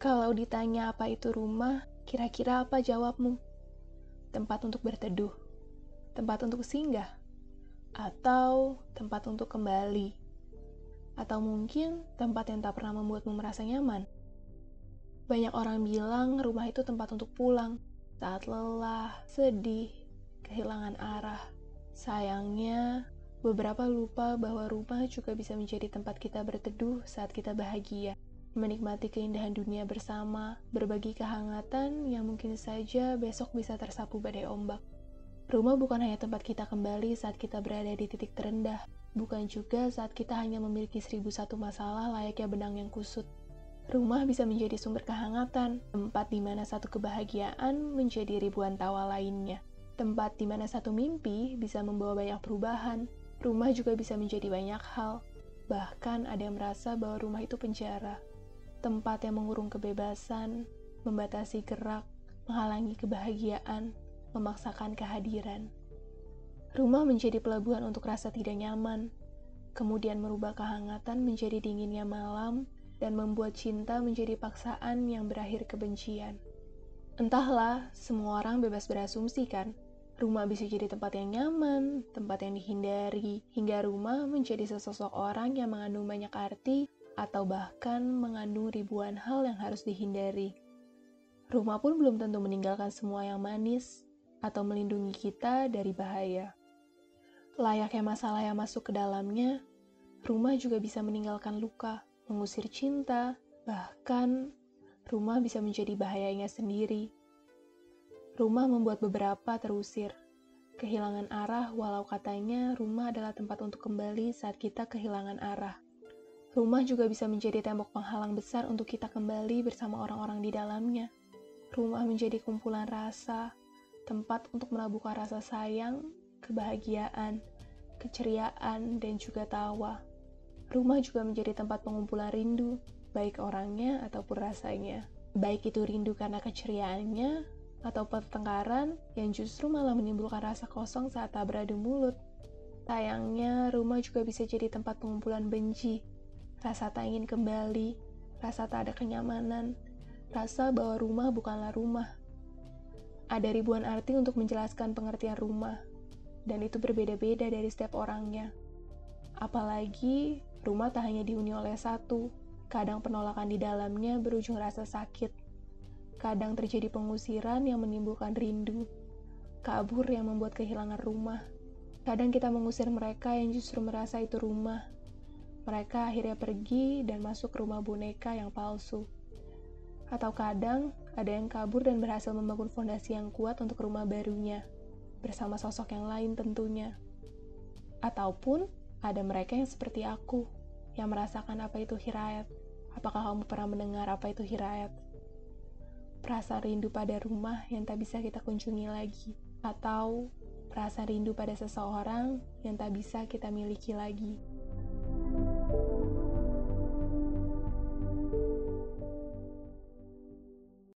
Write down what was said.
Kalau ditanya apa itu rumah, kira-kira apa jawabmu? Tempat untuk berteduh, tempat untuk singgah, atau tempat untuk kembali, atau mungkin tempat yang tak pernah membuatmu merasa nyaman. Banyak orang bilang rumah itu tempat untuk pulang saat lelah, sedih, kehilangan arah. Sayangnya, beberapa lupa bahwa rumah juga bisa menjadi tempat kita berteduh saat kita bahagia menikmati keindahan dunia bersama, berbagi kehangatan yang mungkin saja besok bisa tersapu badai ombak. Rumah bukan hanya tempat kita kembali saat kita berada di titik terendah, bukan juga saat kita hanya memiliki seribu satu masalah layaknya benang yang kusut. Rumah bisa menjadi sumber kehangatan, tempat di mana satu kebahagiaan menjadi ribuan tawa lainnya. Tempat di mana satu mimpi bisa membawa banyak perubahan. Rumah juga bisa menjadi banyak hal. Bahkan ada yang merasa bahwa rumah itu penjara tempat yang mengurung kebebasan, membatasi gerak, menghalangi kebahagiaan, memaksakan kehadiran. Rumah menjadi pelabuhan untuk rasa tidak nyaman, kemudian merubah kehangatan menjadi dinginnya malam, dan membuat cinta menjadi paksaan yang berakhir kebencian. Entahlah, semua orang bebas berasumsi kan? Rumah bisa jadi tempat yang nyaman, tempat yang dihindari, hingga rumah menjadi sesosok orang yang mengandung banyak arti atau bahkan mengandung ribuan hal yang harus dihindari. Rumah pun belum tentu meninggalkan semua yang manis atau melindungi kita dari bahaya. Layaknya masalah yang masuk ke dalamnya, rumah juga bisa meninggalkan luka, mengusir cinta, bahkan rumah bisa menjadi bahayanya sendiri. Rumah membuat beberapa terusir, kehilangan arah walau katanya rumah adalah tempat untuk kembali saat kita kehilangan arah. Rumah juga bisa menjadi tembok penghalang besar untuk kita kembali bersama orang-orang di dalamnya. Rumah menjadi kumpulan rasa, tempat untuk melabuhkan rasa sayang, kebahagiaan, keceriaan, dan juga tawa. Rumah juga menjadi tempat pengumpulan rindu, baik orangnya ataupun rasanya. Baik itu rindu karena keceriaannya, atau pertengkaran yang justru malah menimbulkan rasa kosong saat tak beradu mulut. Sayangnya, rumah juga bisa jadi tempat pengumpulan benci, rasa tak ingin kembali, rasa tak ada kenyamanan, rasa bahwa rumah bukanlah rumah. Ada ribuan arti untuk menjelaskan pengertian rumah, dan itu berbeda-beda dari setiap orangnya. Apalagi, rumah tak hanya dihuni oleh satu, kadang penolakan di dalamnya berujung rasa sakit. Kadang terjadi pengusiran yang menimbulkan rindu, kabur yang membuat kehilangan rumah. Kadang kita mengusir mereka yang justru merasa itu rumah, mereka akhirnya pergi dan masuk rumah boneka yang palsu. Atau kadang ada yang kabur dan berhasil membangun fondasi yang kuat untuk rumah barunya, bersama sosok yang lain tentunya. Ataupun ada mereka yang seperti aku, yang merasakan apa itu hirayat. Apakah kamu pernah mendengar apa itu hirayat? Perasaan rindu pada rumah yang tak bisa kita kunjungi lagi, atau perasaan rindu pada seseorang yang tak bisa kita miliki lagi.